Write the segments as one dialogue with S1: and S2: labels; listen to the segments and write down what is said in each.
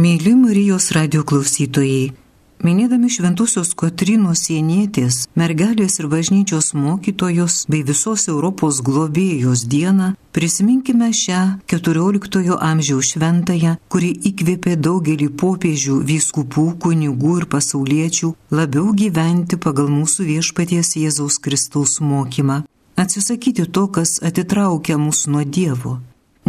S1: Mėly Marijos radio klausytojai, minėdami Šventosios Kotrinos sienietės, mergelės ir bažnyčios mokytojos bei visos Europos globėjos dieną, prisiminkime šią XIV amžiaus šventąją, kuri įkvėpė daugelį popiežių, vyskupų, kunigų ir pasauliečių labiau gyventi pagal mūsų viešpaties Jėzaus Kristaus mokymą, atsisakyti to, kas atitraukia mus nuo Dievo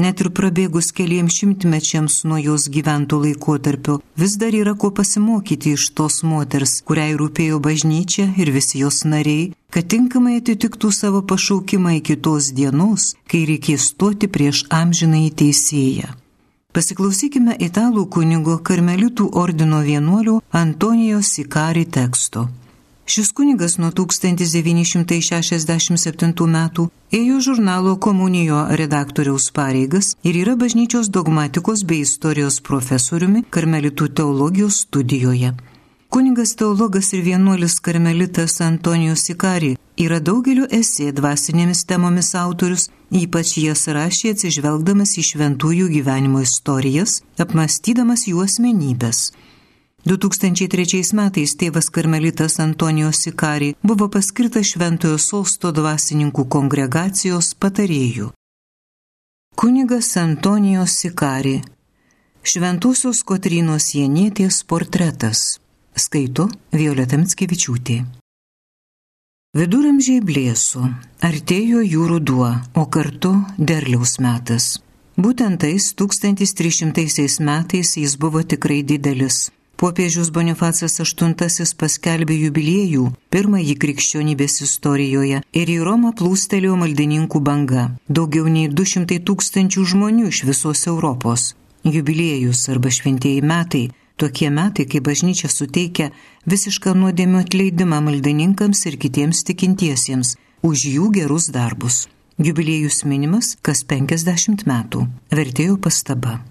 S1: Net ir prabėgus keliems šimtmečiams nuo jos gyventų laikotarpio, vis dar yra ko pasimokyti iš tos moters, kuriai rūpėjo bažnyčia ir visi jos nariai, kad tinkamai atitiktų savo pašaukimą iki tos dienos, kai reikės stoti prieš amžinai teisėją. Pasiklausykime italų kunigo karmelitų ordino vienuolio Antonijos Sikari teksto. Šis kunigas nuo 1967 metų ėjo žurnalo komunijo redaktoriaus pareigas ir yra bažnyčios dogmatikos bei istorijos profesoriumi karmelitų teologijos studijoje. Kuningas teologas ir vienuolis karmelitas Antonijus Sikari yra daugelio esė dvasinėmis temomis autorius, ypač jas rašė atsižvelgdamas į šventųjų gyvenimo istorijas, apmastydamas jų asmenybės. 2003 metais tėvas karmelitas Antonijos Sikari buvo paskirtas Šventojo Sosto dvasininkų kongregacijos patarėjų. Kunigas Antonijos Sikari Šventosios Kotrynos Janietės portretas skaito Violeta Mitskevičiūtė. Viduramžiai blėso, artėjo jų ruduo, o kartu derliaus metas. Būtent tais 1300 metais jis buvo tikrai didelis popiežius Bonifacas VIII paskelbė jubiliejų, pirmąjį krikščionybės istorijoje, ir į Romą plūstelėjo maldininkų banga - daugiau nei 200 tūkstančių žmonių iš visos Europos. Jubiliejus arba šventieji metai - tokie metai, kai bažnyčia suteikia visišką nuodėmio atleidimą maldininkams ir kitiems tikintiesiems už jų gerus darbus. Jubiliejus minimas kas 50 metų. Vertėjo pastaba.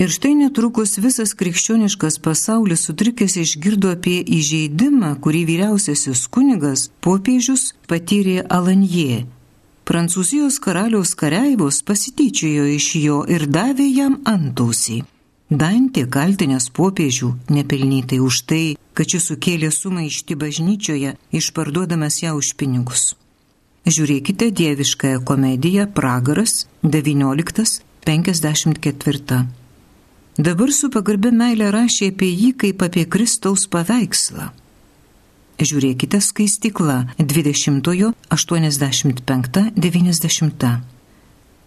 S1: Ir štai netrukus visas krikščioniškas pasaulis sutrikęs išgirdo apie įžeidimą, kurį vyriausiasis kunigas popiežius patyrė Alanje. Prancūzijos karaliaus kareivos pasityčiojo iš jo ir davė jam antausį. Dantė kaltinęs popiežių nepelnytai už tai, kad šis sukėlė sumaišti bažnyčioje, išparduodamas ją už pinigus. Žiūrėkite dieviškąją komediją Pragaras 1954. Dabar su pagarbia meilė rašė apie jį kaip apie Kristaus paveikslą. Žiūrėkite skaistikla 20-ojo 85-90.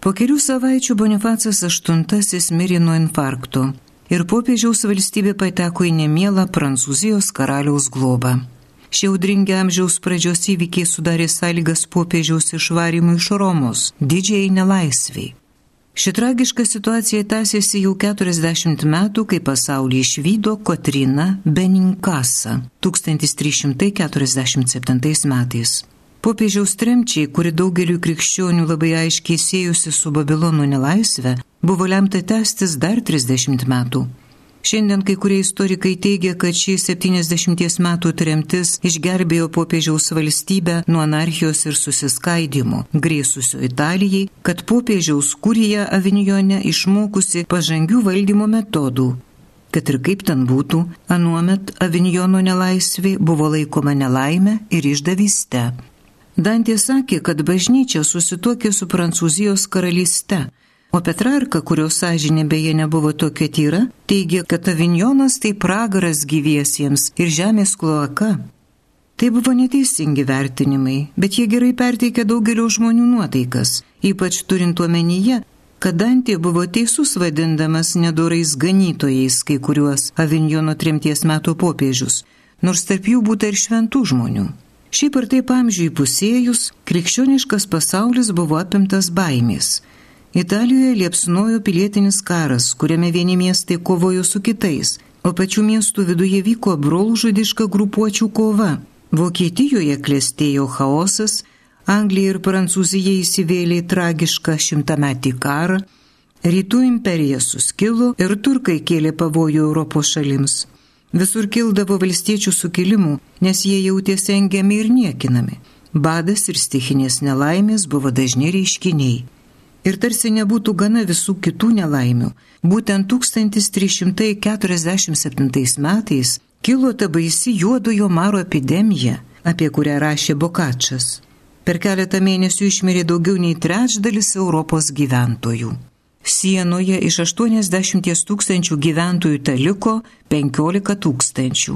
S1: Po kelių savaičių Bonifacas VIII mirė nuo infarkto ir popiežiaus valstybė pateko į nemielą Prancūzijos karaliaus globą. Šie audringi amžiaus pradžios įvykiai sudarė sąlygas popiežiaus išvarimui iš Romos, didžiai nelaisviai. Ši tragiška situacija tęsiasi jau 40 metų, kai pasaulį išvydo Kotrina Beninkasa 1347 metais. Popiežiaus tremčiai, kuri daugeliu krikščionių labai aiškiai sėjusi su Babilono nelaisvė, buvo lemta tęstis dar 30 metų. Šiandien kai kurie istorikai teigia, kad ši 70 metų tremtis išgelbėjo popiežiaus valstybę nuo anarchijos ir susiskaidimo, grėsusio Italijai, kad popiežiaus kurija Avinjone išmokusi pažangių valdymo metodų. Kad ir kaip ten būtų, anuomet Avinjono nelaisvė buvo laikoma nelaime ir išdavyste. Dantė sakė, kad bažnyčia susituokė su Prancūzijos karalyste O Petrarka, kurios sąžinė beje nebuvo tokia tyra, teigia, kad avinjonas tai pragaras gyviesiems ir žemės kloaka. Tai buvo neteisingi vertinimai, bet jie gerai perteikia daugelio žmonių nuotaikas, ypač turint omenyje, kad Dantė buvo teisus vadindamas nedorais ganytojais kai kuriuos avinjono trimties metų popiežius, nors tarp jų būtų ir šventų žmonių. Šiaip ar taip amžiui pusėjus, krikščioniškas pasaulis buvo apimtas baimės Italijoje liepsnojo pilietinis karas, kuriame vieni miestai kovojo su kitais, o pačių miestų viduje vyko brolžudiška grupuočių kova. Vokietijoje klėstėjo chaosas, Anglija ir Prancūzija įsivėlė į tragišką šimtametį karą, Rytų imperija suskilo ir turkai kėlė pavojų Europos šalims. Visur kildavo valstiečių sukilimų, nes jie jautėsi engiami ir niekinami. Badas ir stichinės nelaimės buvo dažni reiškiniai. Ir tarsi nebūtų gana visų kitų nelaimių, būtent 1347 metais kilo ta baisi juodojo maro epidemija, apie kurią rašė Bokačas. Per keletą mėnesių išmirė daugiau nei trečdalis Europos gyventojų. Sienoje iš 80 tūkstančių gyventojų taliko 15 tūkstančių.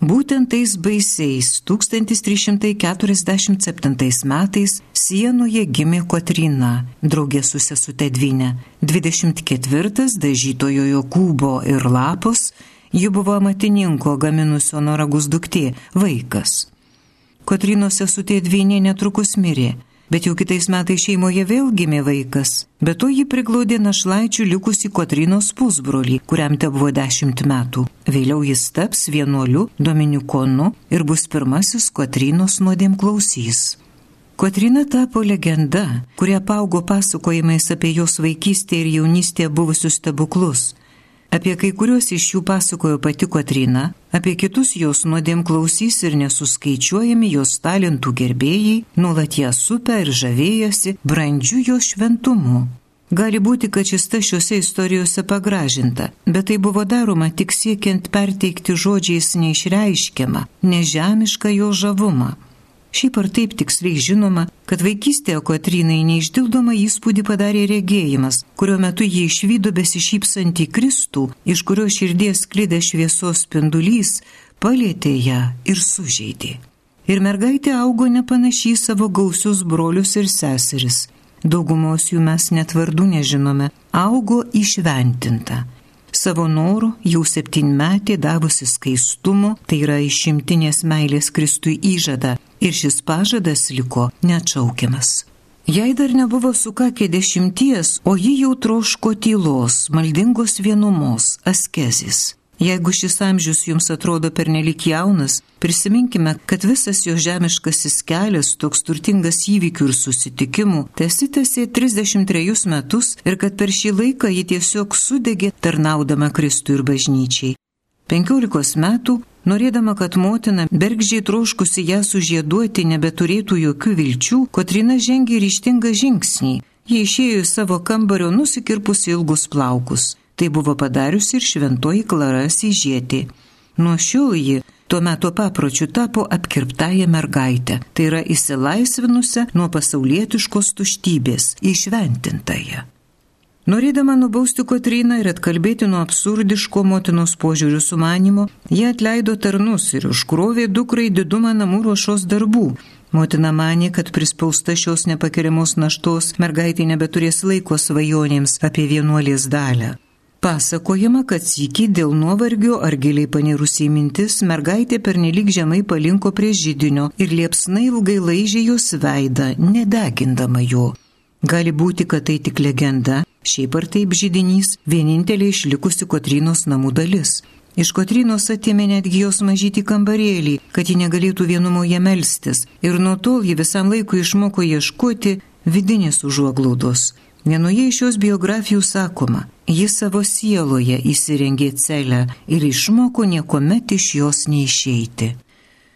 S1: Būtent tais baisiais 1347 metais Sienoje gimė Kotrina, draugė su sesute Dvinė. 24 dažytojo Jokūbo ir Lapos, ji buvo amatininko gaminusio noragus duktė, vaikas. Kotrinos sesutė Dvinė netrukus mirė bet jau kitais metais šeimoje vėl gimė vaikas. Be to jį priglaudė našlaičių likusi Kotrinos pusbrolį, kuriam te buvo dešimt metų. Vėliau jis taps vienuoliu Dominikonu ir bus pirmasis Kotrinos nuodėm klausys. Kotrina tapo legenda, kurie augo pasakojimais apie jos vaikystę ir jaunystę buvusius stebuklus. Apie kai kuriuos iš jų pasakojo pati Kotrina, apie kitus jos nuodėm klausys ir nesuskaičiuojami jos talentų gerbėjai, nuolat ją supę ir žavėjosi brandžiu jos šventumu. Gali būti, kad šis ta šiuose istorijose pagražinta, bet tai buvo daroma tik siekiant perteikti žodžiais neišreiškiamą, nežemišką jo žavumą. Šiaip ar taip tiksliai žinoma, kad vaikystėje Kotrinai neišdildomą įspūdį padarė regėjimas, kurio metu jie išvydo besišypsantį Kristų, iš kurio širdies klydė šviesos spindulys, palėtė ją ir sužeidė. Ir mergaitė augo nepanašiai savo gausius brolius ir seseris. Daugumos jų mes net vardų nežinome, augo išventinta savo noru jau septynmetė davusi skaistumo, tai yra išimtinės meilės Kristui įžadą, ir šis pažadas liko neatšaukiamas. Jei dar nebuvo sukakę dešimties, o ji jau troško tylos, maldingos vienumos, askezis. Jeigu šis amžius jums atrodo pernelik jaunas, prisiminkime, kad visas jo žemiškasis kelias, toks turtingas įvykių ir susitikimų, tesitėsi 33 metus ir kad per šį laiką ji tiesiog sudegė tarnaudama Kristui ir bažnyčiai. 15 metų, norėdama, kad motina bergžiai troškusi ją sužieduoti nebeturėtų jokių vilčių, Kotrina žengė ryštingą žingsnį. Jie išėjo į savo kambario nusikirpusi ilgus plaukus. Tai buvo padariusi ir šventoji Klara Sižietė. Nuo šiol ji tuo metu papročiu tapo apkirptąją mergaitę, tai yra įsilaisvinusią nuo pasaulietiškos tuštybės, išventintąją. Norėdama nubausti Kotryną ir atkalbėti nuo absurdiško motinos požiūrių sumanimo, jie atleido tarnus ir užkrovė dukrai didumą namų ruošos darbų. Motina manė, kad prispausta šios nepakeliamos naštos mergaitė nebeturės laiko svajonėms apie vienuolės dalę. Pasakojama, kad sykį dėl nuovargio ar giliai panirusiai mintis mergaitė pernelyg žemai palinko prie žydinio ir liepsnai ilgai laižė jos veidą, nedegindama jo. Gali būti, kad tai tik legenda, šiaip ar taip žydinys vienintelė išlikusi Kotrinos namų dalis. Iš Kotrinos atėmė netgi jos mažyti kambarėlį, kad ji negalėtų vienumoje melstis, ir nuo tol ji visam laikui išmoko ieškoti vidinės užuoglaudos. Vienoje iš jos biografijų sakoma, jis savo sieloje įsirengė celę ir išmoko niekuomet iš jos neišeiti.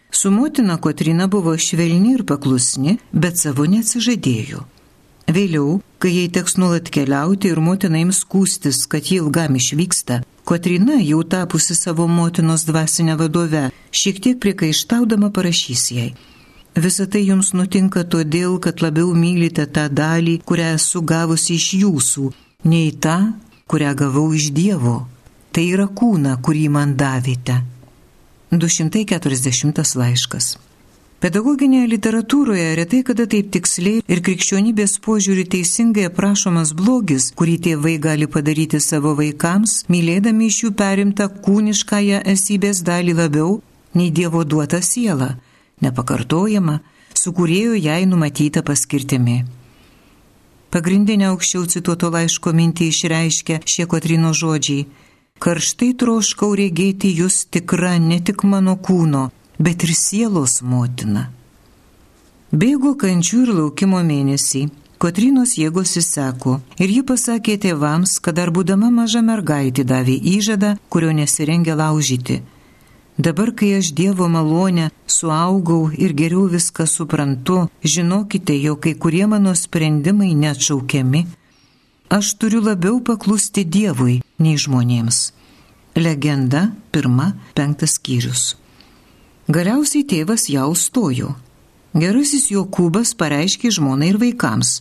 S1: Su motina Kotrina buvo švelni ir paklusni, bet savo neatsižadėjo. Vėliau, kai jai teks nuolat keliauti ir motina ims skūstis, kad ji ilgam išvyksta, Kotrina, jau tapusi savo motinos dvasinę vadovę, šiek tiek priekaištaudama parašys jai. Visą tai jums nutinka todėl, kad labiau mylite tą dalį, kurią esu gavusi iš jūsų, nei tą, kurią gavau iš Dievo. Tai yra kūna, kurį man davėte. 240 laiškas. Pedagoginėje literatūroje retai kada taip tiksliai ir krikščionybės požiūrį teisingai aprašomas blogis, kurį tėvai gali padaryti savo vaikams, mylėdami iš jų perimtą kūniškąją esybės dalį labiau nei Dievo duotą sielą nepakartojama, sukūrėjo jai numatytą paskirtimi. Pagrindinę aukščiau cituoto laiško mintį išreiškia šie Kotrino žodžiai - karštai troškau regėti jūs tikra ne tik mano kūno, bet ir sielos motina. Bėgo kančių ir laukimo mėnesį. Kotrinos jėgos įseko ir ji pasakė tėvams, kad dar būdama maža mergaitė davė įžadą, kurio nesirengė laužyti Dabar, kai aš Dievo malonę suaugau ir geriau viską suprantu, žinokite, jog kai kurie mano sprendimai neatšaukiami, aš turiu labiau paklusti Dievui nei žmonėms. Legenda pirma, penktas skyrius. Galiausiai tėvas jau stojo. Gerasis Jokūbas pareiškė žmonai ir vaikams.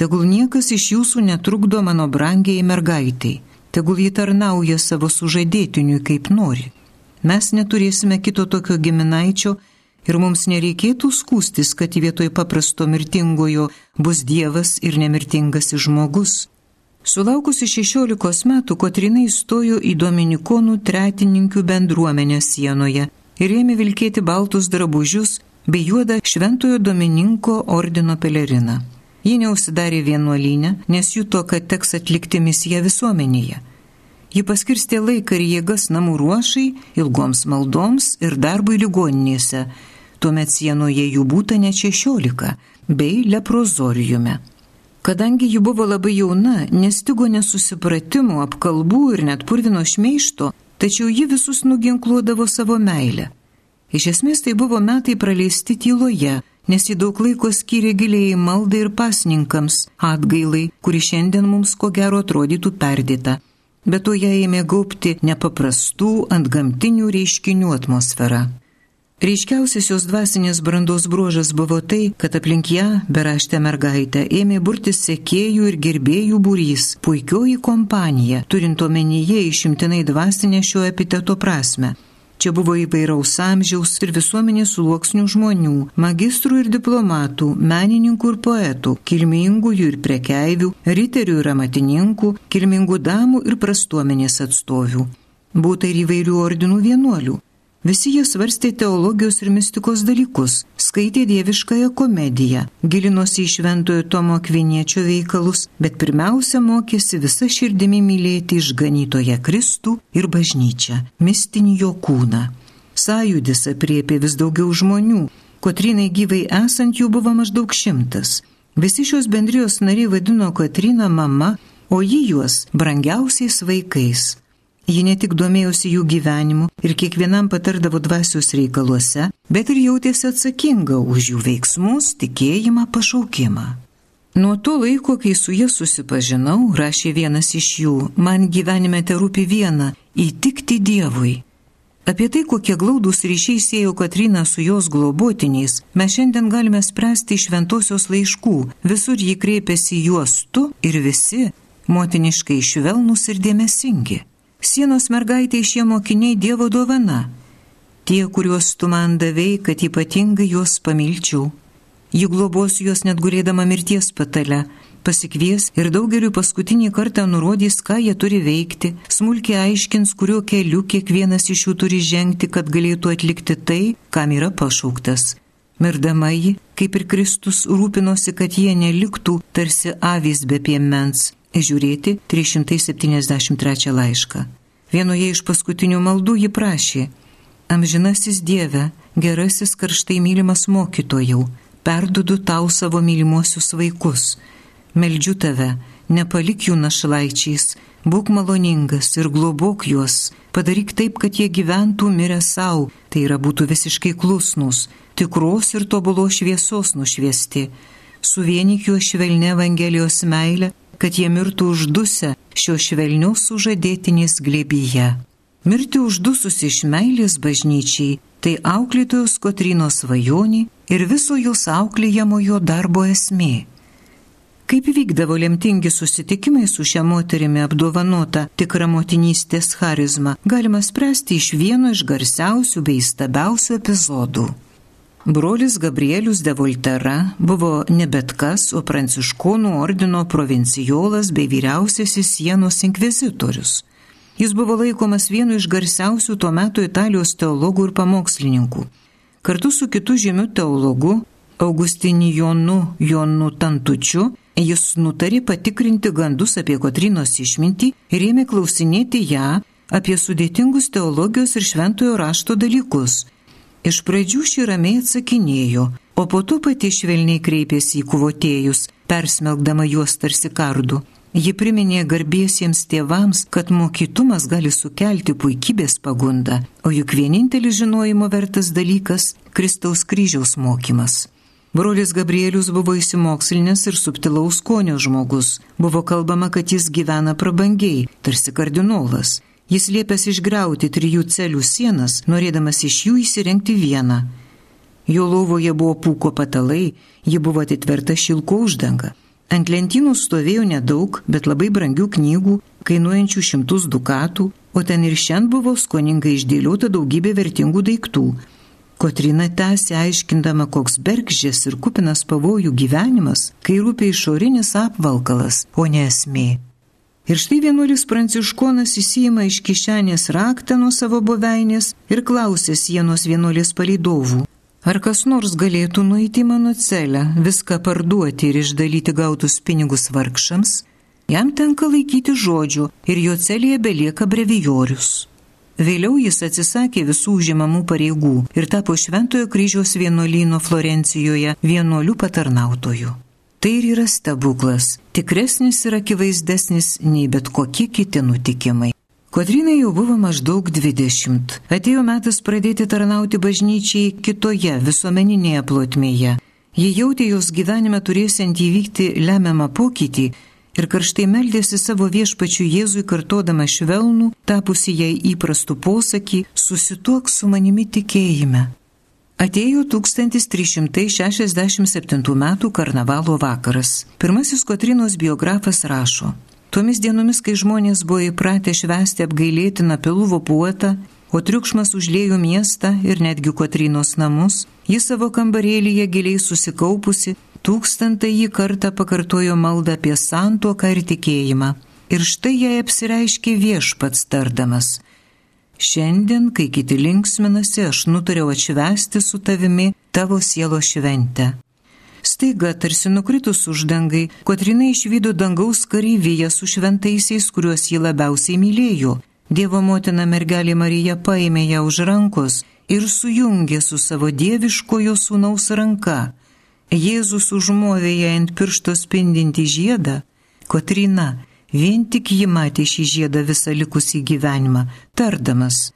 S1: Tegul niekas iš jūsų netrukdo mano brangiai mergaitai, tegul jį tarnauja savo sužadėtiniui kaip nori. Mes neturėsime kito tokio giminaičio ir mums nereikėtų skūstis, kad vietoj paprasto mirtingojo bus Dievas ir nemirtingasis žmogus. Sulaukusi 16 metų Kotrina įstojo į Dominikonų tretininkių bendruomenę sienoje ir ėmė vilkėti baltus drabužius bei juodą Šventojo Domininko ordino peleriną. Ji neusidarė vienuolinę, nes juto, kad teks atlikti misiją visuomenėje. Ji paskirstė laiką ir jėgas namų ruošai, ilgoms maldoms ir darbui ligoninėse. Tuomet sienoje jų būta ne šešiolika, bei leprozoriume. Kadangi ji buvo labai jauna, nestigo nesusipratimų, apkalbų ir net purvino šmeišto, tačiau ji visus nuginkluodavo savo meilę. Iš esmės tai buvo metai praleisti tyloje, nes ji daug laiko skyrė giliai maldai ir pasninkams, atgailai, kuri šiandien mums ko gero atrodytų perdėta bet to ją ėmė gaupti nepaprastų ant gamtinių reiškinių atmosfera. Reiškiausias jos dvasinės brandos bruožas buvo tai, kad aplink ją, beraštę mergaitę, ėmė burtis sekėjų ir gerbėjų būrys, puikioji kompanija, turint omenyje išimtinai dvasinę šio epiteto prasme. Čia buvo įvairaus amžiaus ir visuomenės sluoksnių žmonių, magistrų ir diplomatų, menininkų ir poetų, kilmingųjų ir prekeivių, riterių ir amatininkų, kilmingų damų ir prastuomenės atstovių. Būta ir įvairių ordinų vienuolių, Visi jie svarstė teologijos ir mistikos dalykus, skaitė dieviškąją komediją, gilinosi į šventojo Tomo Kviniečio veikalus, bet pirmiausia mokėsi visą širdimi mylėti išganytoje Kristų ir bažnyčią, mistinį jo kūną. Sąjudis apriepė vis daugiau žmonių, Kotrinai gyvai esant jų buvo maždaug šimtas. Visi šios bendrijos nariai vadino Kotriną mama, o ji juos brangiausiais vaikais. Ji ne tik domėjosi jų gyvenimu ir kiekvienam patardavo dvasios reikaluose, bet ir jautėsi atsakinga už jų veiksmus, tikėjimą, pašaukimą. Nuo to laiko, kai su jie susipažinau, rašė vienas iš jų, man gyvenime te rūpi viena - įtikti Dievui. Apie tai, kokie glaudus ryšiai siejo Katrina su jos globotiniais, mes šiandien galime spręsti iš šventosios laiškų. Visur ji kreipiasi juos tu ir visi, motiniškai švelnus ir dėmesingi. Sienos mergaitė šie mokiniai Dievo dovana. Tie, kuriuos tu man davėjai, kad ypatingai juos pamilčiau. Ji globos juos net gulėdama mirties patale, pasikvies ir daugeliu paskutinį kartą nurodys, ką jie turi veikti, smulkiai aiškins, kuriuo keliu kiekvienas iš jų turi žengti, kad galėtų atlikti tai, kam yra pašauktas. Mirdama ji, kaip ir Kristus, rūpinosi, kad jie neliktų tarsi avys be piemens, žiūrėti 373 laišką. Vienoje iš paskutinių maldų ji prašė, Amžinasis Dieve, gerasis karštai mylimas mokytojau, perdudu tau savo mylimuosius vaikus. Meldžiu tave, nepalik jų našlaičiais, būk maloningas ir globok juos, padaryk taip, kad jie gyventų mirę savo, tai yra būtų visiškai klusnus, tikros ir tobulos šviesos nušviesti. Suvienik juos švelne Evangelijos meilę kad jie mirtų uždusę šio švelnios sužadėtinės glėbyje. Mirti uždusus iš meilės bažnyčiai - tai auklėtojos Kotrinos svajonė ir viso jos auklėjamojo darbo esmė. Kaip vykdavo lemtingi susitikimai su šia moterimi apdovanota tikra motinystės charizma, galima spręsti iš vieno iš garsiausių bei stabiausių epizodų. Brolis Gabrielius de Voltera buvo ne bet kas, o pranciškonų ordino provincijolas bei vyriausiasis sienos inkvizitorius. Jis buvo laikomas vienu iš garsiausių tuo metu Italijos teologų ir pamokslininkų. Kartu su kitu žymiu teologu Augustinijonu Jonu Tantučiu jis nutarė patikrinti gandus apie Kotrinos išmintį ir ėmė klausinėti ją apie sudėtingus teologijos ir šventojo rašto dalykus Iš pradžių ši ramiai atsakinėjo, o po to pati švelniai kreipėsi į kuvotėjus, persmelkdama juos tarsi kardu. Ji priminė garbėsiems tėvams, kad mokytumas gali sukelti puikybės pagundą, o juk vienintelis žinojimo vertas dalykas - Kristaus kryžiaus mokymas. Brolis Gabrielius buvo įsimokslinęs ir subtilaus skonio žmogus. Buvo kalbama, kad jis gyvena prabangiai, tarsi kardinolas. Jis liepęs išgriauti trijų celių sienas, norėdamas iš jų įsirengti vieną. Jo lovoje buvo pūko patalai, ji buvo atitverta šilko uždanga. Ant lentynų stovėjo nedaug, bet labai brangių knygų, kainuojančių šimtus dukatų, o ten ir šiandien buvo skoningai išdėliota daugybė vertingų daiktų. Kotrina tęsė aiškindama, koks bergždžias ir kupinas pavojų gyvenimas, kai rūpia išorinis apvalkalas, o ne esmė. Ir štai vienuolis pranciškonas įsijima iš kišenės raktą nuo savo buveinės ir klausė sienos vienuolės palydovų. Ar kas nors galėtų nueiti į mano celę, viską parduoti ir išdalyti gautus pinigus vargšams? Jam tenka laikyti žodžių ir jo celėje belieka brevijorius. Vėliau jis atsisakė visų užimamų pareigų ir tapo Šventojo kryžiaus vienuolyno Florencijoje vienuolių patarnautoju. Tai ir yra stebuklas, tikresnis ir akivaizdesnis nei bet kokie kiti nutikimai. Kotrynai jau buvo maždaug 20. Atėjo metas pradėti tarnauti bažnyčiai kitoje visuomeninėje plotmėje. Ji jautė jos gyvenime turėsiant įvykti lemiamą pokytį ir karštai meldėsi savo viešpačių Jėzui kartodama švelnų, tapusi jai įprastų posakį - susituok su manimi tikėjime. Atėjo 1367 m. karnavalo vakaras. Pirmasis Kotrinos biografas rašo. Tomis dienomis, kai žmonės buvo įpratę švęsti apgailėtiną piluvo puotą, o triukšmas užlėjo miestą ir netgi Kotrynos namus, ji savo kambarėlyje giliai susikaupusi, tūkstantą jį kartą pakartojo maldą apie santuoką ir tikėjimą. Ir štai jai apsireiškė viešpats tardamas. Šiandien, kai kiti linksminasi, aš nutariau atšvesti su tavimi tavo sielo šventę. Staiga, tarsi nukritus uždangai, Kotrina išvydo dangaus kareivyje su šventaisiais, kuriuos ji labiausiai mylėjo. Dievo motina mergelė Marija paėmė ją už rankos ir sujungė su savo dieviškojo sūnaus ranka. Jėzus užmovė ją ant piršto spindinti žiedą. Kotrina, vien tik ji matė šį žiedą visą likusį gyvenimą, tardamas.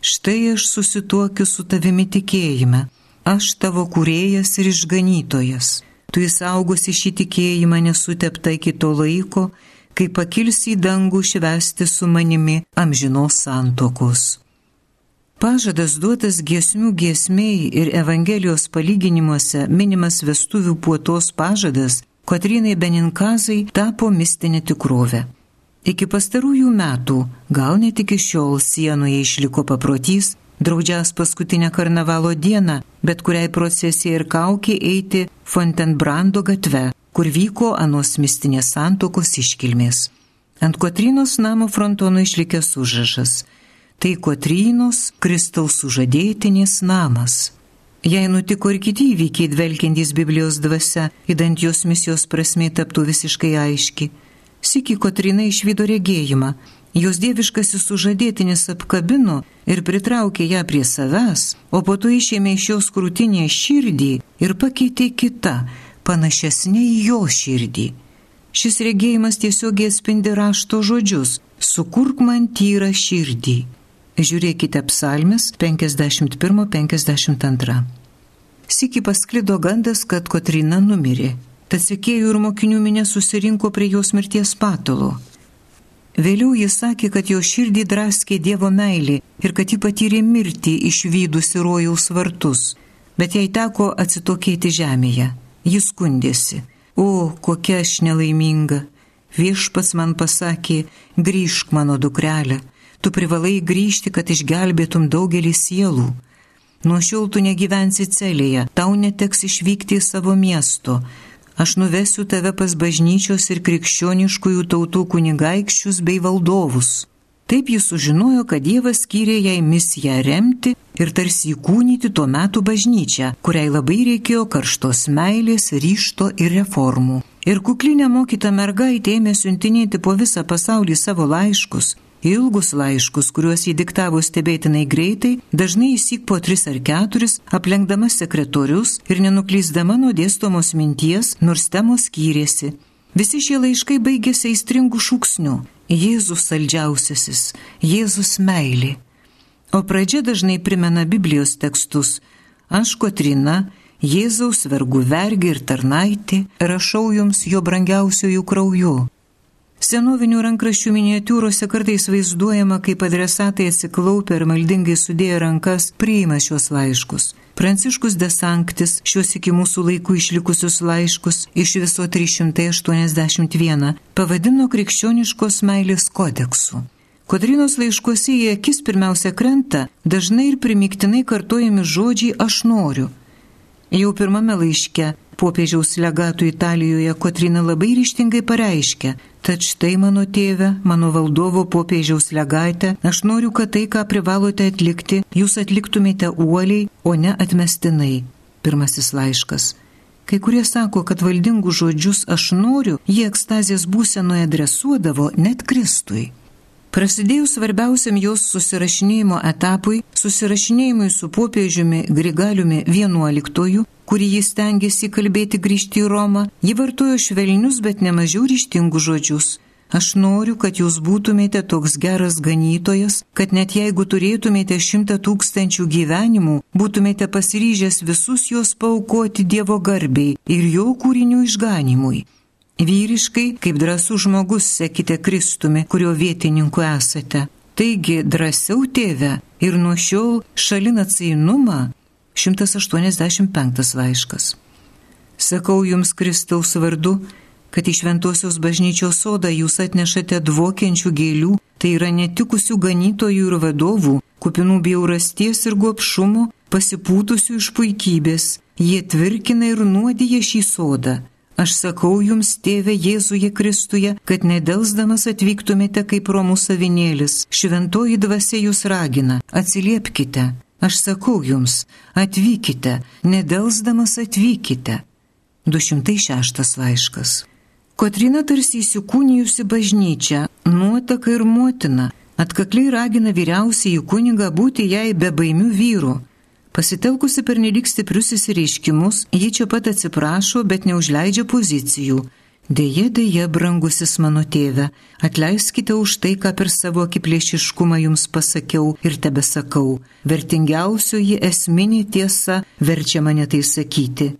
S1: Štai aš susituokiu su tavimi tikėjime aš tavo kurėjas ir išganytojas. Tu įsaugosi šį tikėjimą nesutepta iki to laiko, kai pakilsi į dangų švesti su manimi amžinos santokos. Pažadas duotas giesmių giesmiai ir Evangelijos palyginimuose minimas vestuvių puotos pažadas Kotrinai Beninkazai tapo mistinė tikrovė. Iki pastarųjų metų, gal net iki šiol sienoje išliko paprotys, draudžias paskutinę karnavalo dieną, bet kuriai procesijai ir kaukį eiti Fontenbrando gatve, kur vyko anos mistinės santokos iškilmės. Ant Kotrynos namo frontono išlikęs užrašas - tai Kotrynos Kristaus sužadėtinės namas. Jei nutiko ir kiti įvykiai dvelkiantys Biblijos dvasia, įdant jos misijos prasme taptų visiškai aiški. Siki Kotrina išvydo regėjimą, Jos dieviškasis sužadėtinis apkabino ir pritraukė ją prie savęs, o po to išėmė iš jos krūtinės širdį ir pakeitė kitą, panašesnė į jo širdį. Šis regėjimas tiesiogiai atspindi rašto žodžius - sukurk man tyrą širdį. Žiūrėkite psalmis 51-52. Siki pasklido gandas, kad Kotrina numirė. Tad sekėjų ir mokinių minė susirinko prie jos mirties patalo. Vėliau jis sakė, kad jo širdį draskė Dievo meilė ir kad ji patyrė mirtį išvykusi rojaus vartus, bet jai teko atsitokėti žemėje. Jis skundėsi. O, kokia aš nelaiminga. Viešpats man pasakė, grįžk mano dukrelė, tu privalai grįžti, kad išgelbėtum daugelį sielų. Nuo šiol tu negyvensi celėje, tau neteks išvykti į savo miesto, aš nuvesiu tave pas bažnyčios ir krikščioniškųjų tautų kunigaikščius bei valdovus. Taip jis sužinojo, kad Dievas skyrė jai misiją remti ir tarsi įkūnyti tuo metu bažnyčią, kuriai labai reikėjo karštos meilės, ryšto ir reformų. Ir kuklinė mokyta mergaitė ėmė siuntinėti po visą pasaulį savo laiškus, Ilgus laiškus, kuriuos jį diktavo stebėtinai greitai, dažnai įsik po tris ar keturis, aplenkdama sekretorius ir nenuklysdama nuo dėstomos minties, nors temos skyrėsi. Visi šie laiškai baigėsi aistringų šūksnių - Jėzus saldžiausiasis, Jėzus meilė. O pradžia dažnai primena Biblijos tekstus - Aš Kotrina, Jėzaus vergų vergi ir tarnaitė, rašau jums jo brangiausiojų krauju. Senovinių rankraščių miniatūrose kartais vaizduojama, kaip adresatai atsiklaupę ir maldingai sudėję rankas priima šios laiškus. Pranciškus Desanktis šios iki mūsų laikų išlikusius laiškus iš viso 381 pavadino krikščioniškos meilės kodeksu. Kodrinos laiškuose į akis pirmiausia krenta dažnai ir primiktinai kartojami žodžiai aš noriu. Jau pirmame laiške popiežiaus legatų Italijoje Kotrina labai ryštingai pareiškia, Tad štai mano tėve, mano valdovo popiežiaus legatė, aš noriu, kad tai, ką privalote atlikti, jūs atliktumėte uoliai, o ne atmestinai. Pirmasis laiškas. Kai kurie sako, kad valdingų žodžius aš noriu, jie ekstazės būsenoje adresuodavo net Kristui. Prasidėjus svarbiausiam jos susirašinėjimo etapui, susirašinėjimui su popiežiumi Grigaliumi XI, kurį jis tengiasi kalbėti grįžti į Romą, ji vartojo švelnius, bet nemažiau ryštingus žodžius. Aš noriu, kad jūs būtumėte toks geras ganytojas, kad net jeigu turėtumėte šimtą tūkstančių gyvenimų, būtumėte pasiryžęs visus juos paukoti Dievo garbiai ir jo kūrinių išganimui. Vyriškai, kaip drąsų žmogus, sekite Kristumi, kurio vietininku esate. Taigi drąsiau tėve ir nuo šiol šalin atseinumą 185 laiškas. Sakau jums Kristaus vardu, kad iš Ventosios bažnyčios sodą jūs atnešate dvokiančių gėlių, tai yra netikusių ganytojų ir vadovų, kupinų bjaurasties ir gopšumo, pasipūtusių iš puikybės. Jie tvirkina ir nuodija šį sodą Aš sakau jums, tėve Jėzuje Kristuje, kad nedelsdamas atvyktumėte kaip romų savinėlis. Šventoji dvasia jūs ragina, atsiliepkite. Aš sakau jums, atvykite, nedelsdamas atvykite. 206 laiškas. Kotrina tarsi įsikūnijusi bažnyčia, nuotaka ir motina, atkakliai ragina vyriausiai kunigą būti jai be baimių vyrų Pasitelkusi per nelik stiprius įsireiškimus, ji čia pat atsiprašo, bet neužleidžia pozicijų. Deja, deja, brangusis mano tėve, atleiskite už tai, ką per savo akiplėšiškumą jums pasakiau ir tebesakau. Vertingiausioji esminė tiesa verčia mane tai sakyti.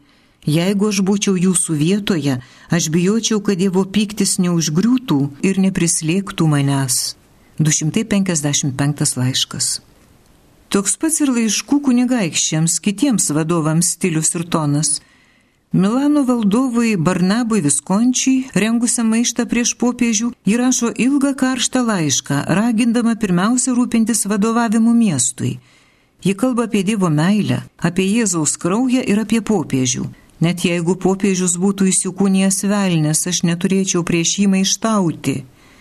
S1: Jeigu aš būčiau jūsų vietoje, aš bijočiau, kad Dievo pyktis neužgriūtų ir neprislėgtų manęs. 255 laiškas. Toks pats ir laiškų kunigaikščiams, kitiems vadovams stilius ir tonas. Milano valdovui Barnabui Viskončiui, rengusiam maištą prieš popiežių, įrašo ilgą karštą laišką, ragindama pirmiausia rūpintis vadovavimu miestui. Ji kalba apie Dievo meilę, apie Jėzaus kraują ir apie popiežių. Net jeigu popiežius būtų įsikūnijęs velnės, aš neturėčiau prieš jį maištauti.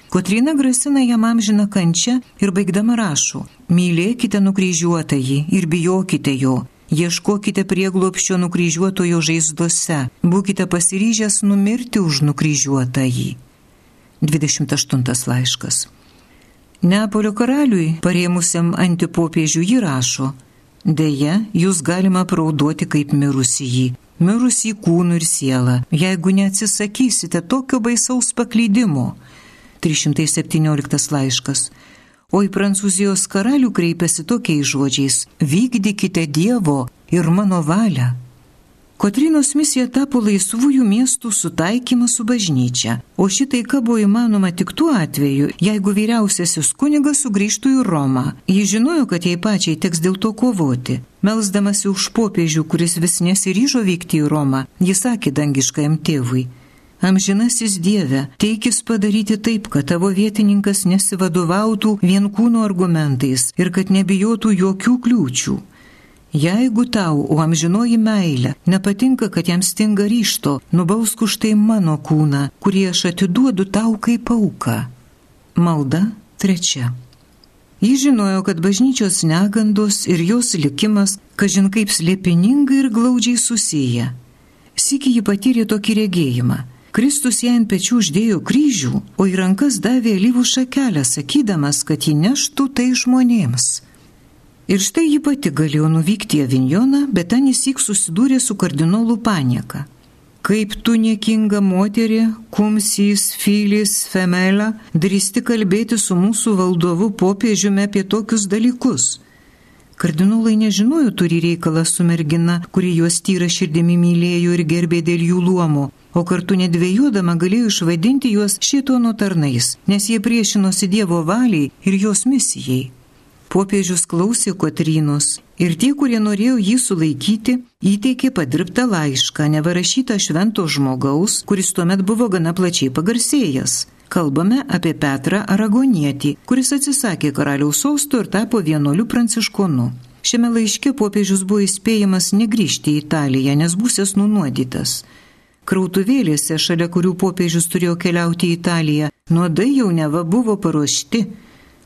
S1: Kotrina grasina jam amžiną kančią ir baigdama rašo, mylėkite nukryžiuotąjį ir bijokite jo, ieškokite prieglopščio nukryžiuotojo žaizdose, būkite pasiryžęs numirti už nukryžiuotąjį. 28 laiškas. Neapolio karaliui, parėmusiam antipopiežių, jį rašo, Deja, jūs galima praudoti kaip mirusį jį, mirusį kūnų ir sielą, jeigu neatsisakysite tokio baisaus paklydimo 317 laiškas. O į Prancūzijos karalių kreipiasi tokiais žodžiais - vykdykite Dievo ir mano valią. Kotrinos misija tapo laisvųjų miestų sutaikymas su bažnyčia, o šitai ką buvo įmanoma tik tuo atveju, jeigu vyriausiasis kunigas sugrįžtų į Romą. Ji žinojo, kad jai pačiai teks dėl to kovoti. Melsdamasi už popiežių, kuris vis nesiryžo vykti į Romą, jis sakė dangiškajam tėvui Amžinasis Dieve, teikis padaryti taip, kad tavo vietininkas nesivadovautų vien kūno argumentais ir kad nebijotų jokių kliūčių. Jeigu tau, o amžinoji meilė, nepatinka, kad jam stinga ryšto, nubausk už tai mano kūną, kurį aš atiduodu tau kaip auka. Malda trečia. Jis žinojo, kad bažnyčios negandos ir jos likimas, kažin kaip slėpiningai ir glaudžiai susiję. Sykį ji patyrė tokį regėjimą. Kristus ją ant pečių uždėjo kryžių, o į rankas davė alyvų šakelę, sakydamas, kad ji neštų tai žmonėms. Ir štai ji pati galėjo nuvykti į Avinjoną, bet ten įsik susidūrė su kardinolų panieka. Kaip tu niekinga moterė, kumsys, filis, femela, drįsti kalbėti su mūsų valdovu popiežiumi apie tokius dalykus. Kardinolai nežinojo turi reikalą su mergina, kuri juos tyra širdimi mylėjo ir gerbė dėl jų luomo, o kartu nedvėjodama galėjo išvadinti juos šitono tarnais, nes jie priešinosi Dievo valiai ir jos misijai. Popiežius klausė Kotrynos ir tie, kurie norėjo jį sulaikyti, įteikė padirbtą laišką, nevarašytą švento žmogaus, kuris tuomet buvo gana plačiai pagarsėjęs. Kalbame apie Petrą Aragonietį, kuris atsisakė karaliaus sosto ir tapo vienuoliu pranciškonu. Šiame laiške popiežius buvo įspėjamas negrįžti į Italiją, nes būsės nunuodytas. Krautuvėlėse, šalia kurių popiežius turėjo keliauti į Italiją, nuodai jau neva buvo paruošti.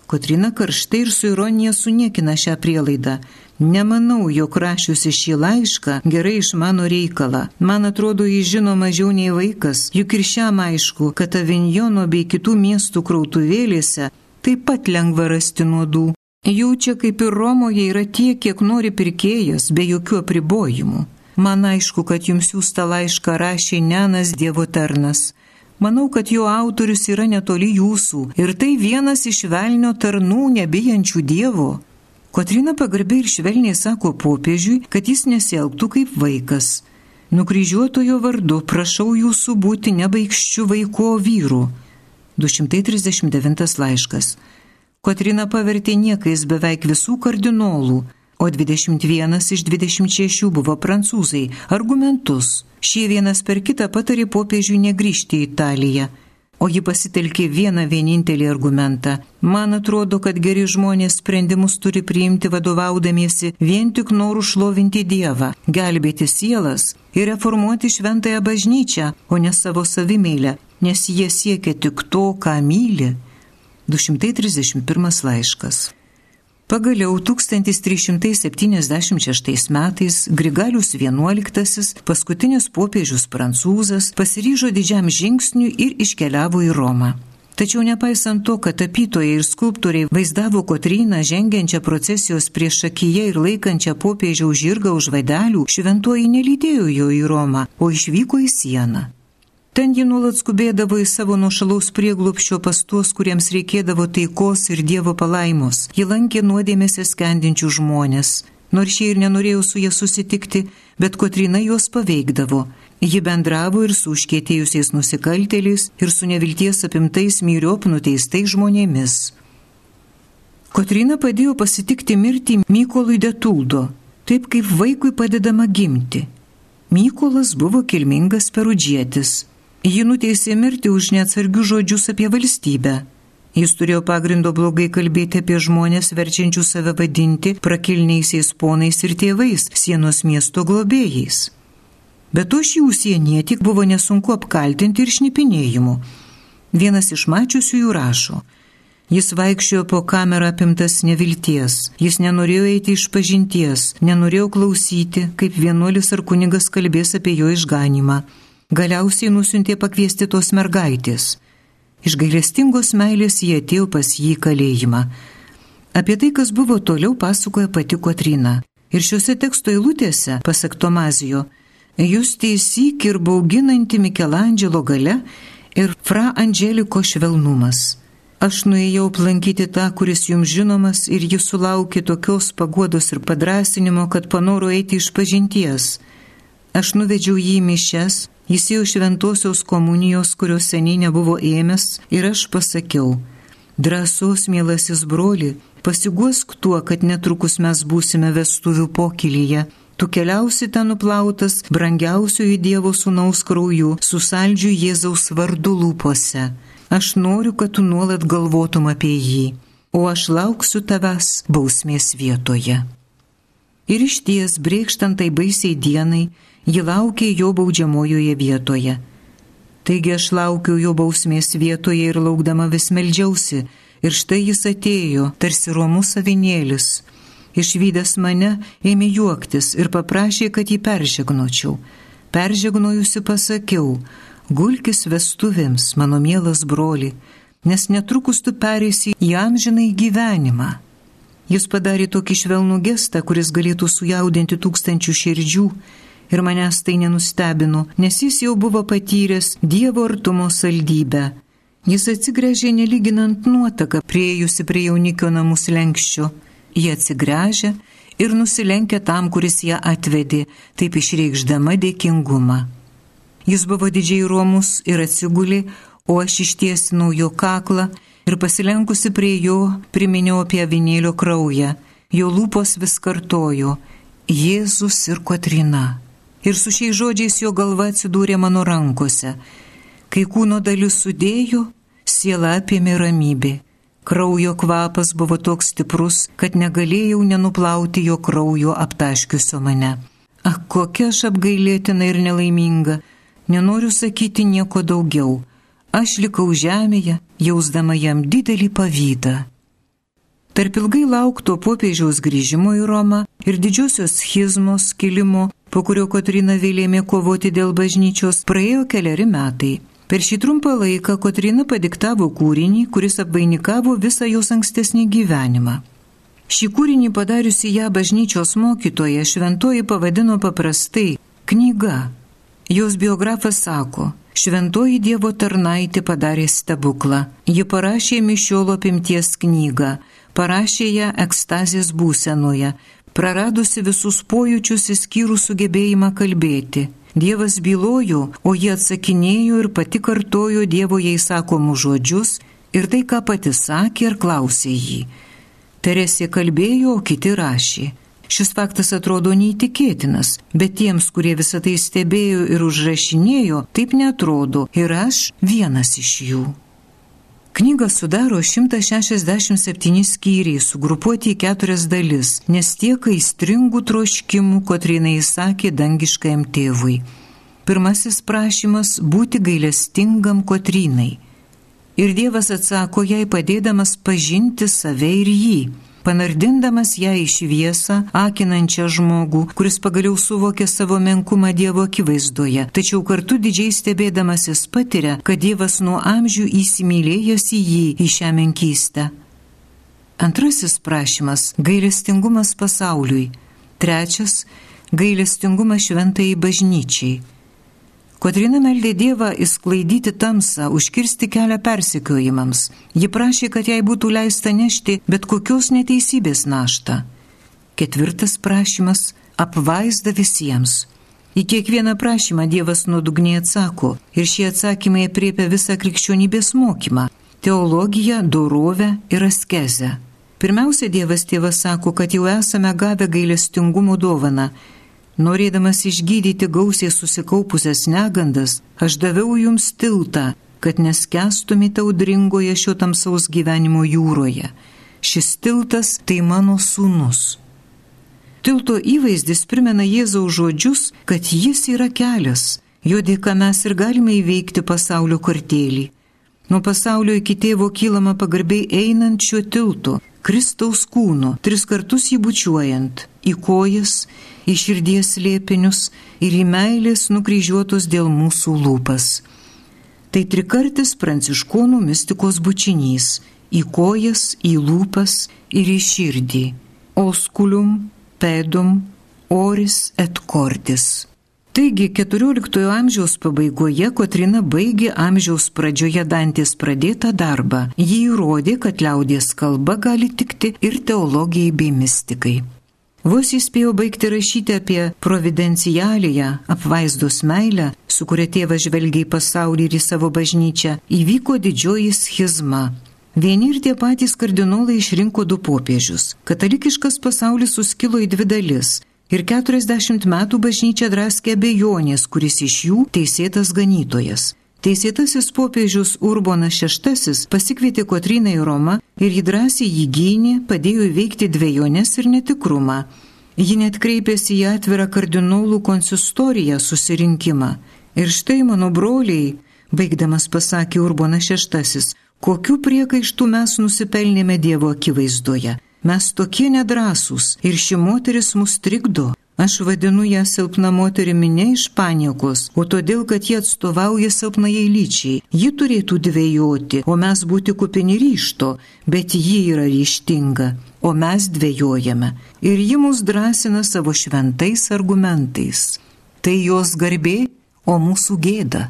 S1: Kotrina karštai ir su ironija suniekina šią prielaidą. Nemanau, jog rašiusi šį laišką gerai išmano reikalą. Man atrodo, jis žino mažiau nei vaikas, juk ir šiam aišku, kad Avinjono bei kitų miestų krautuvėlėse taip pat lengva rasti nuodų. Jaučia kaip ir Romoje yra tiek, kiek nori pirkėjas, be jokių apribojimų. Man aišku, kad jums siūsta laišką rašė Nenas Dievo tarnas. Manau, kad jo autorius yra netoli jūsų ir tai vienas iš velnio tarnų nebijančių Dievo. Kotrina pagarbiai ir švelniai sako popiežiui, kad jis nesielgtų kaip vaikas. Nukryžiuotojo vardu prašau jūsų būti nebaigščių vaiko vyrų. 239 laiškas. Kotrina pavertė niekais beveik visų kardinolų, o 21 iš 26 buvo prancūzai, argumentus. Šie vienas per kitą patarė popiežiui negrįžti į Italiją. O ji pasitelkė vieną vienintelį argumentą. Man atrodo, kad geri žmonės sprendimus turi priimti vadovaudamiesi vien tik norų šlovinti Dievą, gelbėti sielas ir reformuoti šventąją bažnyčią, o ne savo savimėlę, nes jie siekia tik to, ką myli. 231 laiškas. Pagaliau 1376 metais Grigalius XI, paskutinis popiežius prancūzas, pasiryžo didžiam žingsniui ir iškeliavo į Romą. Tačiau nepaisant to, kad tapytojai ir skulptoriai vaizdavo Kotryną žengiančią procesijos prieš akiją ir laikančią popiežiaus žirgą už vaidelių, šventoji nelydėjo jo į Romą, o išvyko į sieną. Ten ji nuolat skubėdavo į savo nuošalaus prieglupščio pas tuos, kuriems reikėdavo taikos ir Dievo palaimos. Ji lankė nuodėmėse skendinčių žmonės. Nors šie ir nenorėjo su jie susitikti, bet Kotrina juos paveikdavo. Ji bendravo ir su užkėtėjusiais nusikaltėliais, ir su nevilties apimtais myriop nuteistais žmonėmis. Kotrina padėjo pasitikti mirtį Mykolui Detuldo, taip kaip vaikui padedama gimti. Mykolas buvo kilmingas perudžėtis. Ji nuteisė mirti už neatsargius žodžius apie valstybę. Jis turėjo pagrindo blogai kalbėti apie žmonės verčiančių save vadinti prakilniaisiais ponais ir tėvais, sienos miesto globėjais. Bet to šį užsienietį buvo nesunku apkaltinti ir šnipinėjimu. Vienas iš mačiusių jų rašo. Jis vaikščiojo po kamerą apimtas nevilties, jis nenorėjo eiti iš pažinties, nenorėjo klausyti, kaip vienuolis ar kunigas kalbės apie jo išganimą galiausiai nusintė pakviesti tos mergaitės. Iš gailestingos meilės jie atėjo pas jį į kalėjimą. Apie tai, kas buvo toliau, pasakoja pati Kotrina. Ir šiuose teksto eilutėse, pasak Tomazijo, jūs teisyk ir bauginanti Mikelandželo gale ir Fra Angeliko švelnumas. Aš nuėjau aplankyti tą, kuris jums žinomas ir jis sulaukė tokios paguodos ir padrasinimo, kad panoro eiti iš pažinties. Aš nuvedžiau jį į mišes, Jis jau šventosios komunijos, kurios seniai nebuvo ėmęs, ir aš pasakiau, drąsos mielasis broli, pasiguosk tuo, kad netrukus mes būsime vestuvių pokylyje. Tu keliausi ten nuplautas brangiausiojo Dievo sūnaus krauju, su saldžiu Jėzaus vardu lūpose. Aš noriu, kad tu nuolat galvotum apie jį, o aš lauksiu tavęs bausmės vietoje. Ir iš ties, brėkštant tai baisiai dienai, ji laukė jo baudžiamojoje vietoje. Taigi aš laukiau jo bausmės vietoje ir laukdama vis meldžiausi, ir štai jis atėjo, tarsi romus savinėlis. Išvykęs mane, ėmė juoktis ir paprašė, kad jį peržegnočiau. Peržegnojusi pasakiau, gulkis vestuvėms, mano mielas broli, nes netrukus tu pereisi į amžinai gyvenimą. Jis padarė tokį švelnų gestą, kuris galėtų sujaudinti tūkstančių širdžių ir manęs tai nenustebino, nes jis jau buvo patyręs Dievo artumo saldybę. Jis atsigręžė nelyginant nuotaką priejusi prie jaunikio namus lenkščio. Jie atsigręžė ir nusilenkė tam, kuris ją atvedė, taip išreikšdama dėkingumą. Jis buvo didžiai romus ir atsigulė, o aš ištiesinau jo kaklą ir pasilenkusi prie jo priminiau apie avinėlio kraują. Jo lūpos vis kartojo Jėzus ir Kotrina. Ir su šiais žodžiais jo galva atsidūrė mano rankose. Kai kūno dalis sudėjo, siela apėmė ramybė. Kraujo kvapas buvo toks stiprus, kad negalėjau nenuplauti jo kraujo aptaškiusio mane. Ak, kokia aš apgailėtina ir nelaiminga. Nenoriu sakyti nieko daugiau aš likau žemėje, jausdama jam didelį pavydą. Tarp ilgai laukto popiežiaus grįžimo į Romą ir didžiosios schizmos kilimo, po kurio Kotrina vėlėmė kovoti dėl bažnyčios, praėjo keliari metai. Per šį trumpą laiką Kotrina padiktavo kūrinį, kuris apvainikavo visą jos ankstesnį gyvenimą. Šį kūrinį padariusi ją bažnyčios mokytoja šventoji pavadino paprastai - knyga. Jos biografas sako, Šventoji Dievo tarnaitė padarė stebuklą. Ji parašė mišiolo apimties knygą, parašė ją ekstazės būsenoje, praradusi visus pojūčius įskyrus sugebėjimą kalbėti. Dievas bylojo, o jie atsakinėjo ir pati kartojo Dievo jai sakomus žodžius ir tai, ką pati sakė ir klausė jį. Teresė kalbėjo, o kiti rašė. Šis faktas atrodo neįtikėtinas, bet tiems, kurie visą tai stebėjo ir užrašinėjo, taip netrodo ir aš vienas iš jų. Knygą sudaro 167 skyriai, sugrupuoti į keturias dalis, nes tiek aistringų troškimų, kotrinai įsakė dangiškajam tėvui. Pirmasis prašymas - būti gailestingam kotrinai. Ir Dievas atsako jai padėdamas pažinti save ir jį panardindamas ją į šviesą, akinančią žmogų, kuris pagaliau suvokė savo menkumą Dievo akivaizdoje, tačiau kartu didžiai stebėdamasis patiria, kad Dievas nuo amžių įsimylėjęs į jį į šią menkystę. Antrasis prašymas - gailestingumas pasauliui. Trečias - gailestingumas šventai bažnyčiai. Kotrina meldė Dievą įsklaidyti tamsą, užkirsti kelią persekiojimams. Ji prašė, kad jai būtų leista nešti bet kokios neteisybės naštą. Ketvirtas prašymas - apvaizda visiems. Į kiekvieną prašymą Dievas nuodugniai atsako ir šie atsakymai apriepia visą krikščionybės mokymą - teologiją, dorovę ir askezę. Pirmiausia, Dievas tėvas sako, kad jau esame gavę gailestingumo dovaną Norėdamas išgydyti gausiai susikaupusias negandas, aš daviau jums tiltą, kad neskestumėte audringoje šio tamsaus gyvenimo jūroje. Šis tiltas tai mano sūnus. Tilto įvaizdis primena Jėzaus žodžius, kad jis yra kelias, jo dėka mes ir galime įveikti pasaulio kartėlį. Nuo pasaulio iki tėvo kylama pagarbiai einant šiuo tiltu, Kristaus kūnu, tris kartus jį bučiuojant, į kojas, į širdies liepinius ir į meilės nukryžiuotus dėl mūsų lūpas. Tai trikartis pranciškonų mistikos bučinys - į kojas, į lūpas ir į širdį - oskulium, pedum, oris et cordis. Taigi XIV amžiaus pabaigoje Kotrina baigė amžiaus pradžioje Dantės pradėtą darbą. Jį įrodė, kad liaudės kalba gali tikti ir teologijai bei mystikai. Vos įspėjo baigti rašyti apie providencialiją, apvaizdos meilę, su kuria tėvas žvelgia į pasaulį ir į savo bažnyčią, įvyko didžioji schizma. Vieni ir tie patys kardinolai išrinko du popiežius. Katalikiškas pasaulis suskilo į dvi dalis. Ir 40 metų bažnyčia draskė abejonės, kuris iš jų teisėtas ganytojas. Teisėtasis popiežius Urbonas VI pasikvietė Kotryną į Romą ir jį drąsiai jį gynė, padėjo įveikti dviejonės ir netikrumą. Ji net kreipėsi į atvirą kardinolų konsistoriją susirinkimą. Ir štai mano broliai, baigdamas pasakė Urbonas VI, kokiu priekaištu mes nusipelnėme Dievo akivaizdoje. Mes tokie nedrasūs ir ši moteris mus trikdo. Aš vadinu ją silpna moterimi ne iš paniekos, o todėl, kad jie atstovauja silpnai lyčiai. Ji turėtų dvėjoti, o mes būti kupini ryšto, bet ji yra ryštinga, o mes dvėjojame. Ir ji mus drąsina savo šventais argumentais. tai jos garbė, o mūsų gėda.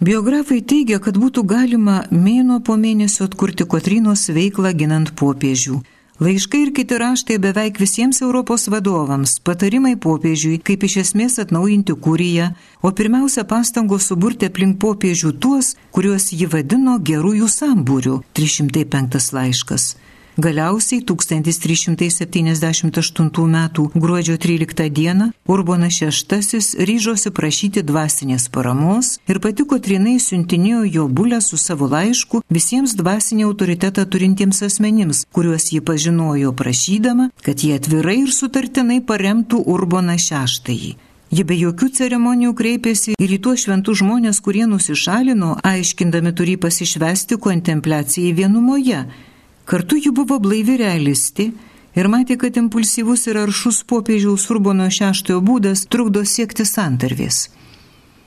S1: Biografai teigia, kad būtų galima mėno po mėnesio atkurti Kotrinos veiklą ginant popiežių. Laiškai ir kiti raštai beveik visiems Europos vadovams, patarimai popiežiui, kaip iš esmės atnaujinti kūriją, o pirmiausia pastangos suburti aplink popiežių tuos, kuriuos ji vadino gerųjų sambūrių - 305 laiškas. Galiausiai 1378 m. gruodžio 13 d. Urbonas VI ryžosi prašyti dvasinės paramos ir pati Kotrinai siuntinėjo jo bulę su savo laišku visiems dvasinį autoritetą turintiems asmenims, kuriuos ji pažinojo prašydama, kad jie atvirai ir sutartinai paremtų Urboną VI. Ji be jokių ceremonijų kreipėsi ir į tuos šventus žmonės, kurie nusišalino, aiškindami turi pasišvesti kontempliacijai vienumoje Kartu ji buvo blaivi realistė ir matė, kad impulsyvus ir aršus popiežiaus Urbono šeštojo būdas trukdo siekti santarvės.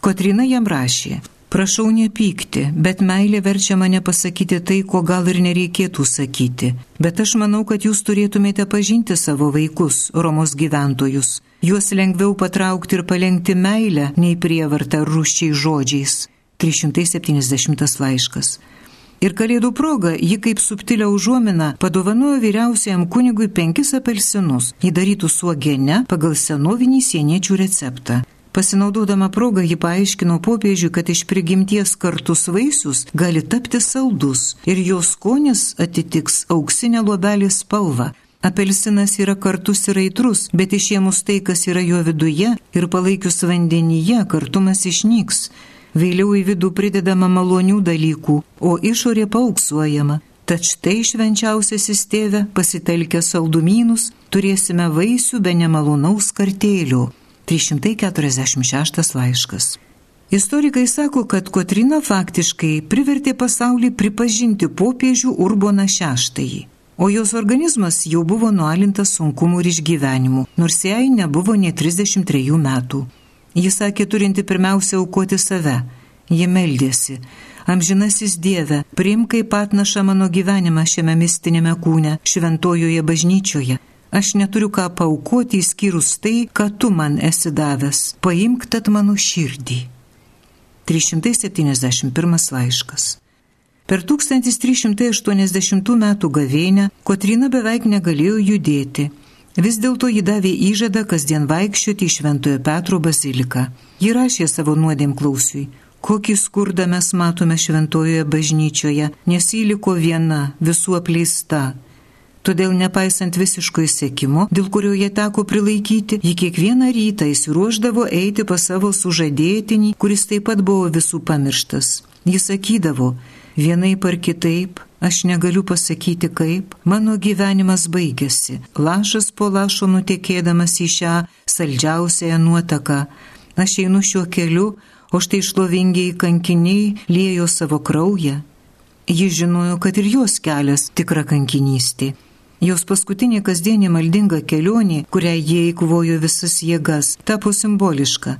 S1: Kotrina jam rašė, prašau nepykti, bet meilė verčia mane pasakyti tai, ko gal ir nereikėtų sakyti. Bet aš manau, kad jūs turėtumėte pažinti savo vaikus, Romos gyventojus. Juos lengviau patraukti ir palengti meilę, nei prievartą rūščiai žodžiais. 370 laiškas. Ir kalėdų proga ji kaip subtilę užuominą padovanojo vyriausiajam kunigui penkis apelsinus, įdarytų suogene pagal senovinį sieniečių receptą. Pasinaudodama progą ji paaiškino popiežiui, kad iš prigimties kartus vaisius gali tapti saldus ir jos skonis atitiks auksinę luobelį spalvą. Apelsinas yra kartus ir aitrus, bet išėmus tai, kas yra jo viduje ir palaikius vandenyje, kartumas išnyks vėliau į vidų pridedama malonių dalykų, o išorė pauksuojama. Tad štai švenčiausiasis tėve, pasitelkę saldumynus, turėsime vaisių be nemalonaus kartėlių. 346 laiškas. Istorikai sako, kad Kotrina faktiškai privertė pasaulį pripažinti popiežių Urboną VI. O jos organizmas jau buvo nualintas sunkumų ir išgyvenimų, nors jai nebuvo ne 33 metų. Jis sakė, turinti pirmiausia aukoti save. Ji meldėsi. Amžinasis Dieve, priimk kaip atnaša mano gyvenimą šiame mistinėme kūne, šventojoje bažnyčioje. Aš neturiu ką paukoti įskyrus tai, ką tu man esi davęs. Paimk tad mano širdį. 371 laiškas. Per 1380 m. gavėnę Kotrina beveik negalėjo judėti. Vis dėlto ji davė įžadą kasdien vaikščioti į Šventojo Petro baziliką. Ji rašė savo nuodėm klausiui. Kokį skurdą mes matome šventojoje bažnyčioje, nes jį liko viena, visų apleista. Todėl nepaisant visiško įsėkimo, dėl kurio jie teko prilaikyti, ji kiekvieną rytą įsiruoždavo eiti pas savo sužadėtinį, kuris taip pat buvo visų pamirštas. Jis sakydavo, vienaip ar kitaip, Aš negaliu pasakyti kaip, mano gyvenimas baigėsi, lašas po lašo nutekėdamas į šią saldžiausiąją nuotaką. Aš einu šiuo keliu, o štai šlovingiai kankiniai liejo savo kraują. Ji žinojo, kad ir jos kelias tikra kankinystė. Jos paskutinė kasdienė maldinga kelionė, kurią jie įkvojo visas jėgas, tapo simboliška.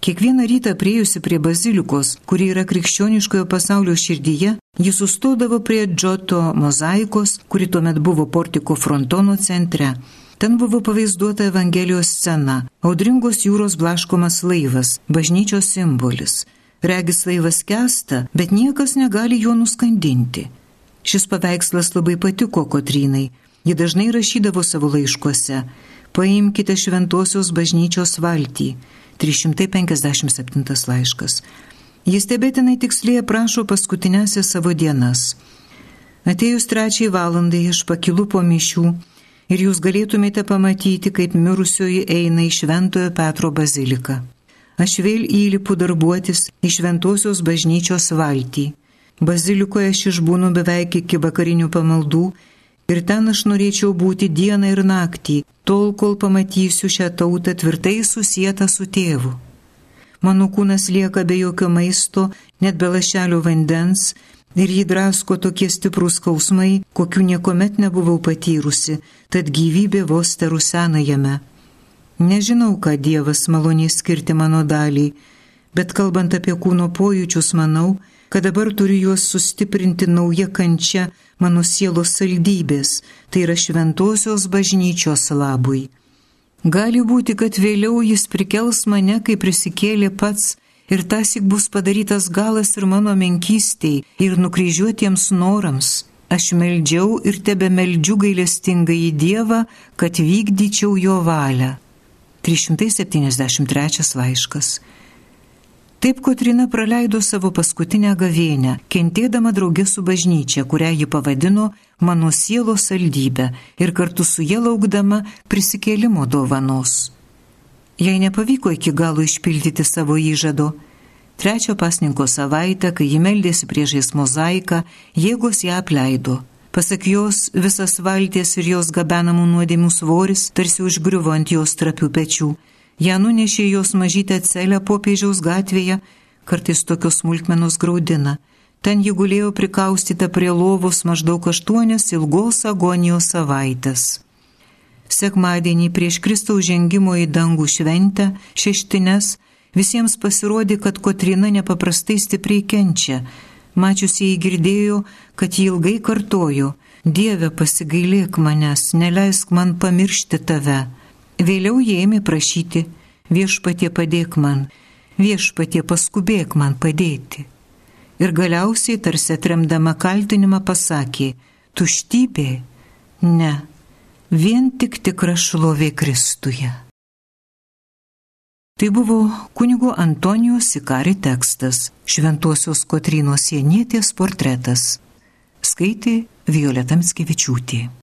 S1: Kiekvieną rytą priejusi prie bazilikos, kuri yra krikščioniškojo pasaulio širdyje, ji sustodavo prie Džoto mozaikos, kuri tuomet buvo portiko frontono centre. Ten buvo pavaizduota Evangelijos scena - audringos jūros blaškomas laivas, bažnyčios simbolis. Regis laivas kesta, bet niekas negali jo nuskandinti. Šis paveikslas labai patiko Kotrynai. Ji dažnai rašydavo savo laiškuose - paimkite šventosios bažnyčios valtį 357 laiškas. Jis stebėtinai tiksliai aprašo paskutinėsias savo dienas. Atėjus trečiai valandai aš pakilu po mišių ir jūs galėtumėte pamatyti, kaip mirusioji eina į Šventojo Petro baziliką. Aš vėl įlipu darbuotis į Šventosios bažnyčios valtį. Bazilikoje aš išbūnu beveik iki vakarinių pamaldų Ir ten aš norėčiau būti dieną ir naktį, tol kol pamatysiu šią tautą tvirtai susijęta su tėvu. Mano kūnas lieka be jokio maisto, net be lašelio vandens, ir jį drasko tokie stiprūs skausmai, kokių niekuomet nebuvau patyrusi, tad gyvybė vos terusena jame. Nežinau, ką Dievas maloniai skirti mano daliai, bet kalbant apie kūno pojūčius, manau, kad dabar turiu juos sustiprinti nauja kančia mano sielos saldybės, tai yra šventosios bažnyčios labui. Gali būti, kad vėliau jis prikels mane, kai prisikėlė pats, ir tasik bus padarytas galas ir mano menkystiai, ir nukryžiuotiems norams. Aš meldžiau ir tebe meldžiu gailestingą į Dievą, kad vykdyčiau jo valią. 373 laiškas. Taip Kotrina praleido savo paskutinę gavėnę, kentėdama draugė su bažnyčia, kurią ji pavadino mano sielos saldybę ir kartu su jie laukdama prisikėlimo dovanos. Jai nepavyko iki galo išpildyti savo įžado. Trečio pasninko savaitę, kai ji meldėsi priešais mozaiką, jėgos ją apleido. Pasak jos, visas valties ir jos gabenamų nuodėmių svoris tarsi užgriuvo ant jos trapių pečių ją nunešė jos mažytę celę popiežiaus gatvėje, kartais tokios smulkmenos graudina. Ten ji gulėjo prikaustyta prie lovos maždaug aštuonias ilgos agonijos savaitės. Sekmadienį prieš Kristaus žengimo į dangų šventę, šeštines, visiems pasirodė, kad Kotrina nepaprastai stipriai kenčia. Mačiusieji girdėjo, kad ji ilgai kartojo, Dieve pasigailėk manęs, neleisk man pamiršti tave. Vėliau jie ėmė prašyti, viešpatie padėk man, viešpatie paskubėk man padėti. Ir galiausiai, tarsi atremdama kaltinimą, pasakė, tuštybė, ne, vien tik tikra šlovė Kristuje. Tai buvo kunigo Antonijos Sikari tekstas, šventosios Kotrynos sienietės portretas. Skaitė Violeta Mskevičiūtė.